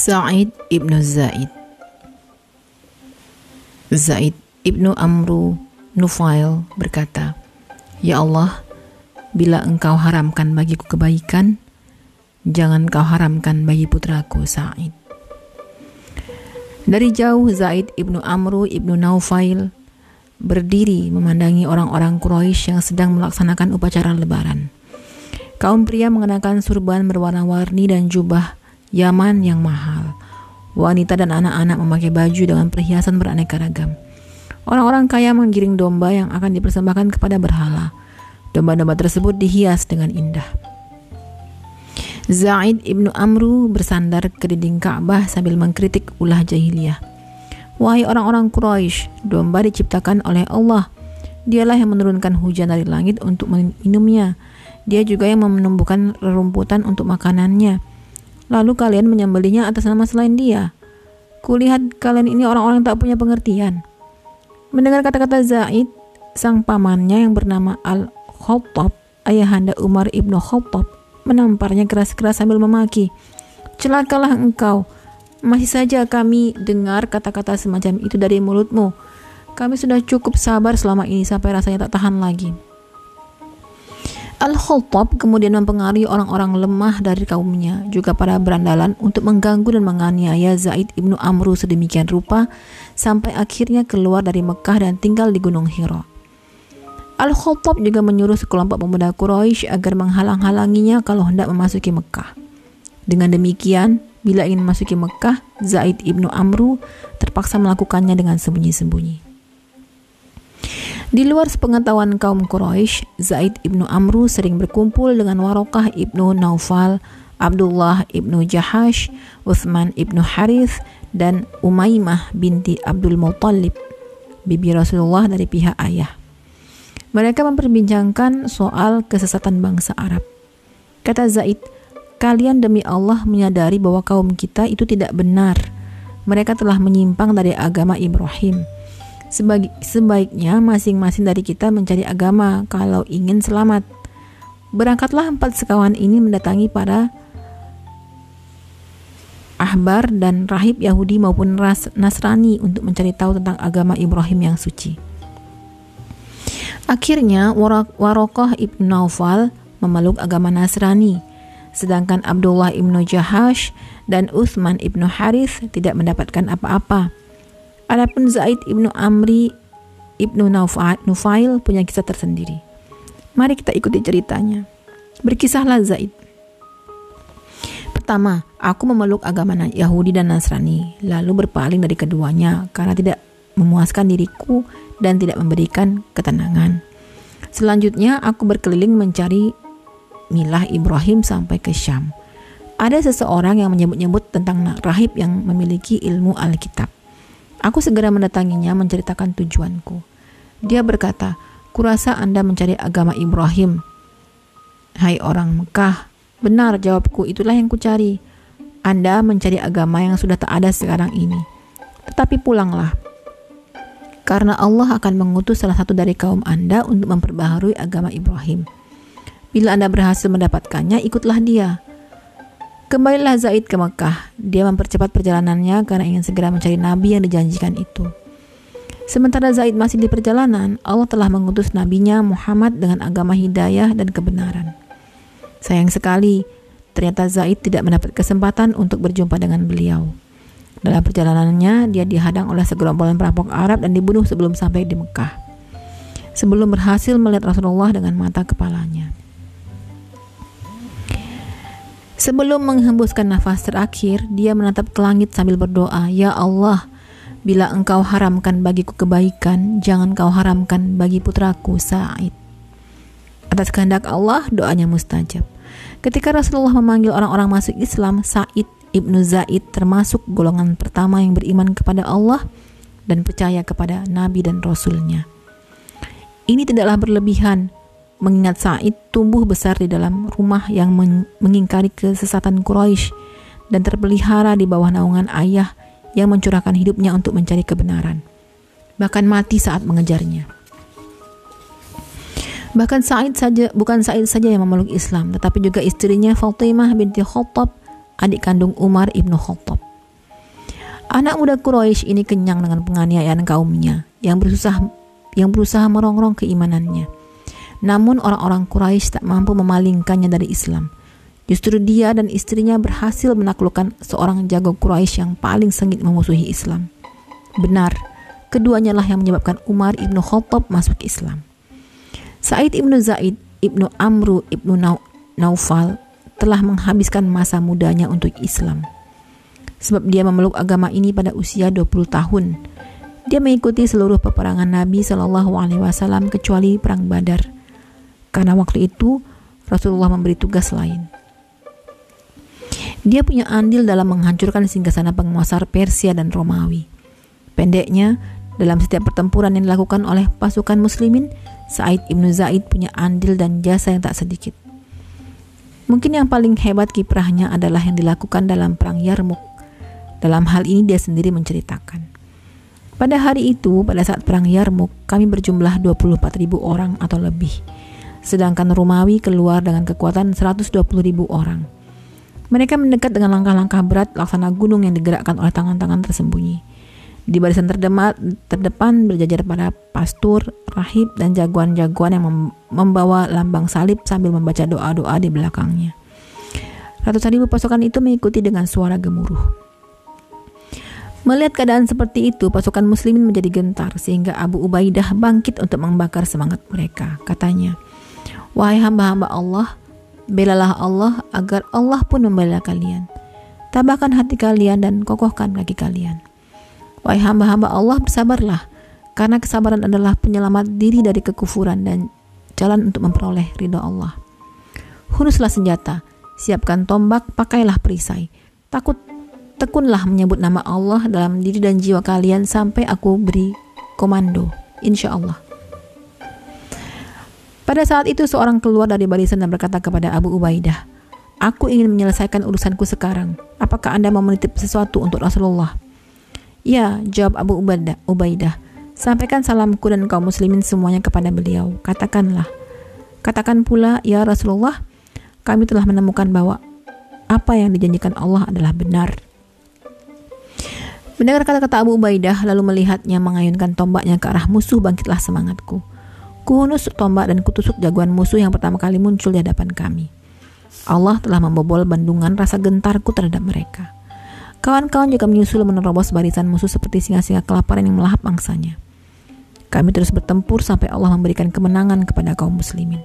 Sa'id ibnu Zaid Zaid ibnu Amru Nufail berkata, Ya Allah, bila engkau haramkan bagiku kebaikan, jangan kau haramkan bagi putraku Sa'id. Dari jauh Zaid ibnu Amru ibnu Naufail berdiri memandangi orang-orang Quraisy yang sedang melaksanakan upacara lebaran. Kaum pria mengenakan surban berwarna-warni dan jubah Yaman yang mahal. Wanita dan anak-anak memakai baju dengan perhiasan beraneka ragam. Orang-orang kaya menggiring domba yang akan dipersembahkan kepada berhala. Domba-domba tersebut dihias dengan indah. Zaid ibnu Amru bersandar ke dinding Ka'bah sambil mengkritik ulah jahiliyah. Wahai orang-orang Quraisy, domba diciptakan oleh Allah. Dialah yang menurunkan hujan dari langit untuk meminumnya. Dia juga yang menumbuhkan rerumputan untuk makanannya lalu kalian menyembelihnya atas nama selain dia. Kulihat kalian ini orang-orang tak punya pengertian. Mendengar kata-kata Zaid, sang pamannya yang bernama Al-Khattab, ayahanda Umar ibnu Khattab, menamparnya keras-keras sambil memaki. Celakalah engkau, masih saja kami dengar kata-kata semacam itu dari mulutmu. Kami sudah cukup sabar selama ini sampai rasanya tak tahan lagi. Al-Khattab kemudian mempengaruhi orang-orang lemah dari kaumnya, juga para berandalan untuk mengganggu dan menganiaya Zaid ibnu Amru sedemikian rupa sampai akhirnya keluar dari Mekah dan tinggal di Gunung Hira. Al-Khattab juga menyuruh sekelompok pemuda Quraisy agar menghalang-halanginya kalau hendak memasuki Mekah. Dengan demikian, bila ingin memasuki Mekah, Zaid ibnu Amru terpaksa melakukannya dengan sembunyi-sembunyi. Di luar sepengetahuan kaum Quraisy, Zaid ibnu Amru sering berkumpul dengan Warokah ibnu Naufal, Abdullah ibnu Jahash, Uthman ibnu Harith, dan Umaymah binti Abdul Muttalib, bibi Rasulullah dari pihak ayah. Mereka memperbincangkan soal kesesatan bangsa Arab. Kata Zaid, kalian demi Allah menyadari bahwa kaum kita itu tidak benar. Mereka telah menyimpang dari agama Ibrahim Sebaik, sebaiknya masing-masing dari kita mencari agama kalau ingin selamat. Berangkatlah empat sekawan ini mendatangi para ahbar dan rahib Yahudi maupun ras Nasrani untuk mencari tahu tentang agama Ibrahim yang suci. Akhirnya Warokoh ibn Naufal memeluk agama Nasrani, sedangkan Abdullah ibnu Jahash dan Uthman ibnu Harith tidak mendapatkan apa-apa. Adapun Zaid ibnu Amri ibnu Nufail punya kisah tersendiri. Mari kita ikuti ceritanya. Berkisahlah Zaid. Pertama, aku memeluk agama Yahudi dan Nasrani, lalu berpaling dari keduanya karena tidak memuaskan diriku dan tidak memberikan ketenangan. Selanjutnya, aku berkeliling mencari milah Ibrahim sampai ke Syam. Ada seseorang yang menyebut-nyebut tentang rahib yang memiliki ilmu Alkitab. Aku segera mendatanginya menceritakan tujuanku. Dia berkata, Kurasa Anda mencari agama Ibrahim. Hai orang Mekah, benar jawabku, itulah yang kucari. Anda mencari agama yang sudah tak ada sekarang ini. Tetapi pulanglah. Karena Allah akan mengutus salah satu dari kaum Anda untuk memperbaharui agama Ibrahim. Bila Anda berhasil mendapatkannya, ikutlah dia. Kembalilah Zaid ke Mekah. Dia mempercepat perjalanannya karena ingin segera mencari nabi yang dijanjikan itu. Sementara Zaid masih di perjalanan, Allah telah mengutus nabinya Muhammad dengan agama hidayah dan kebenaran. Sayang sekali, ternyata Zaid tidak mendapat kesempatan untuk berjumpa dengan beliau. Dalam perjalanannya, dia dihadang oleh segerombolan perampok Arab dan dibunuh sebelum sampai di Mekah. Sebelum berhasil melihat Rasulullah dengan mata kepalanya. Sebelum menghembuskan nafas terakhir, dia menatap ke langit sambil berdoa, "Ya Allah, bila Engkau haramkan bagiku kebaikan, jangan Kau haramkan bagi putraku Sa'id." Atas kehendak Allah, doanya mustajab. Ketika Rasulullah memanggil orang-orang masuk Islam, Sa'id ibnu Zaid termasuk golongan pertama yang beriman kepada Allah dan percaya kepada Nabi dan Rasulnya. Ini tidaklah berlebihan mengingat Said tumbuh besar di dalam rumah yang mengingkari kesesatan Quraisy dan terpelihara di bawah naungan ayah yang mencurahkan hidupnya untuk mencari kebenaran. Bahkan mati saat mengejarnya. Bahkan Said saja bukan Said saja yang memeluk Islam, tetapi juga istrinya Fatimah binti Khattab, adik kandung Umar ibnu Khattab. Anak muda Quraisy ini kenyang dengan penganiayaan kaumnya yang berusaha yang berusaha merongrong keimanannya. Namun orang-orang Quraisy tak mampu memalingkannya dari Islam. Justru dia dan istrinya berhasil menaklukkan seorang jago Quraisy yang paling sengit memusuhi Islam. Benar, keduanya lah yang menyebabkan Umar ibnu Khattab masuk Islam. Said ibnu Zaid ibnu Amru ibnu Naufal telah menghabiskan masa mudanya untuk Islam sebab dia memeluk agama ini pada usia 20 tahun. Dia mengikuti seluruh peperangan Nabi Shallallahu Alaihi Wasallam kecuali perang Badar, karena waktu itu Rasulullah memberi tugas lain. Dia punya andil dalam menghancurkan singgasana penguasa Persia dan Romawi. Pendeknya, dalam setiap pertempuran yang dilakukan oleh pasukan muslimin, Said ibnu Zaid punya andil dan jasa yang tak sedikit. Mungkin yang paling hebat kiprahnya adalah yang dilakukan dalam perang Yarmuk dalam hal ini dia sendiri menceritakan. Pada hari itu, pada saat perang Yarmuk, kami berjumlah 24 ribu orang atau lebih. Sedangkan Romawi keluar dengan kekuatan 120 ribu orang. Mereka mendekat dengan langkah-langkah berat laksana gunung yang digerakkan oleh tangan-tangan tersembunyi. Di barisan terdemat, terdepan berjajar para pastur, rahib, dan jagoan-jagoan yang membawa lambang salib sambil membaca doa-doa di belakangnya. Ratusan ribu pasukan itu mengikuti dengan suara gemuruh. Melihat keadaan seperti itu, pasukan muslimin menjadi gentar sehingga Abu Ubaidah bangkit untuk membakar semangat mereka. Katanya, Wahai hamba-hamba Allah, belalah Allah agar Allah pun membela kalian. Tabahkan hati kalian dan kokohkan kaki kalian. Wahai hamba-hamba Allah, bersabarlah, karena kesabaran adalah penyelamat diri dari kekufuran dan jalan untuk memperoleh ridho Allah. Hunuslah senjata, siapkan tombak, pakailah perisai. Takut Tekunlah menyebut nama Allah dalam diri dan jiwa kalian sampai aku beri komando. Insya Allah. Pada saat itu seorang keluar dari barisan dan berkata kepada Abu Ubaidah, Aku ingin menyelesaikan urusanku sekarang. Apakah Anda mau menitip sesuatu untuk Rasulullah? Ya, jawab Abu Ubaidah. Ubaidah. Sampaikan salamku dan kaum muslimin semuanya kepada beliau. Katakanlah. Katakan pula, ya Rasulullah, kami telah menemukan bahwa apa yang dijanjikan Allah adalah benar. Mendengar kata-kata Abu Ubaidah lalu melihatnya mengayunkan tombaknya ke arah musuh bangkitlah semangatku. Kuhunus tombak dan kutusuk jagoan musuh yang pertama kali muncul di hadapan kami. Allah telah membobol bandungan rasa gentarku terhadap mereka. Kawan-kawan juga menyusul menerobos barisan musuh seperti singa-singa kelaparan yang melahap mangsanya. Kami terus bertempur sampai Allah memberikan kemenangan kepada kaum muslimin.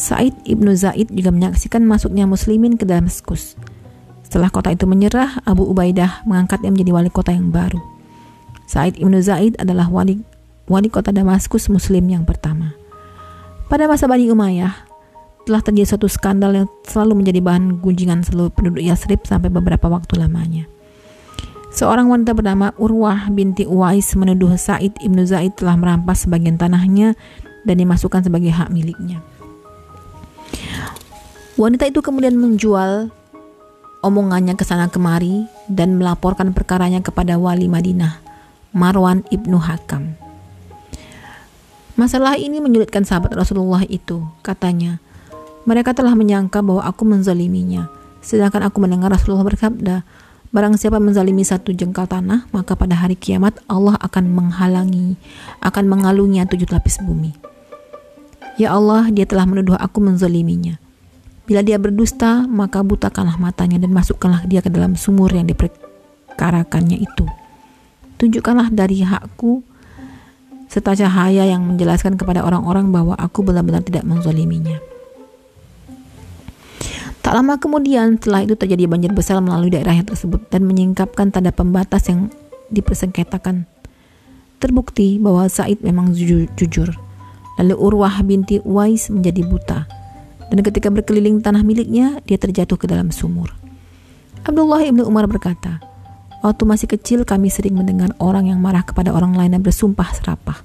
Said ibnu Zaid juga menyaksikan masuknya muslimin ke Damaskus. Setelah kota itu menyerah, Abu Ubaidah mengangkatnya menjadi wali kota yang baru. Said Ibnu Zaid adalah wali, wali kota Damaskus Muslim yang pertama. Pada masa Bani Umayyah, telah terjadi suatu skandal yang selalu menjadi bahan gunjingan seluruh penduduk Yasrib sampai beberapa waktu lamanya. Seorang wanita bernama Urwah binti Uwais menuduh Said Ibnu Zaid telah merampas sebagian tanahnya dan dimasukkan sebagai hak miliknya. Wanita itu kemudian menjual omongannya ke sana kemari dan melaporkan perkaranya kepada wali Madinah, Marwan ibnu Hakam. Masalah ini menyulitkan sahabat Rasulullah itu, katanya. Mereka telah menyangka bahwa aku menzaliminya, sedangkan aku mendengar Rasulullah bersabda, Barang siapa menzalimi satu jengkal tanah, maka pada hari kiamat Allah akan menghalangi, akan mengalungnya tujuh lapis bumi. Ya Allah, dia telah menuduh aku menzaliminya. Bila dia berdusta, maka butakanlah matanya dan masukkanlah dia ke dalam sumur yang diperkarakannya itu. Tunjukkanlah dari hakku serta cahaya yang menjelaskan kepada orang-orang bahwa aku benar-benar tidak menzoliminya. Tak lama kemudian, setelah itu terjadi banjir besar melalui daerah yang tersebut dan menyingkapkan tanda pembatas yang dipersengketakan. Terbukti bahwa Said memang jujur. Lalu Urwah binti Uwais menjadi buta dan ketika berkeliling tanah miliknya, dia terjatuh ke dalam sumur. Abdullah ibnu Umar berkata, Waktu masih kecil kami sering mendengar orang yang marah kepada orang lain dan bersumpah serapah.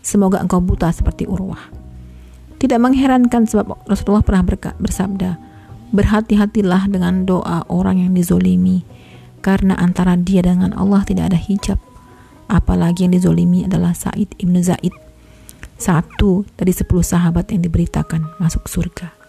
Semoga engkau buta seperti Urwah. Tidak mengherankan sebab Rasulullah pernah bersabda, Berhati-hatilah dengan doa orang yang dizolimi, karena antara dia dengan Allah tidak ada hijab. Apalagi yang dizolimi adalah Said ibnu Zaid, satu dari sepuluh sahabat yang diberitakan masuk surga.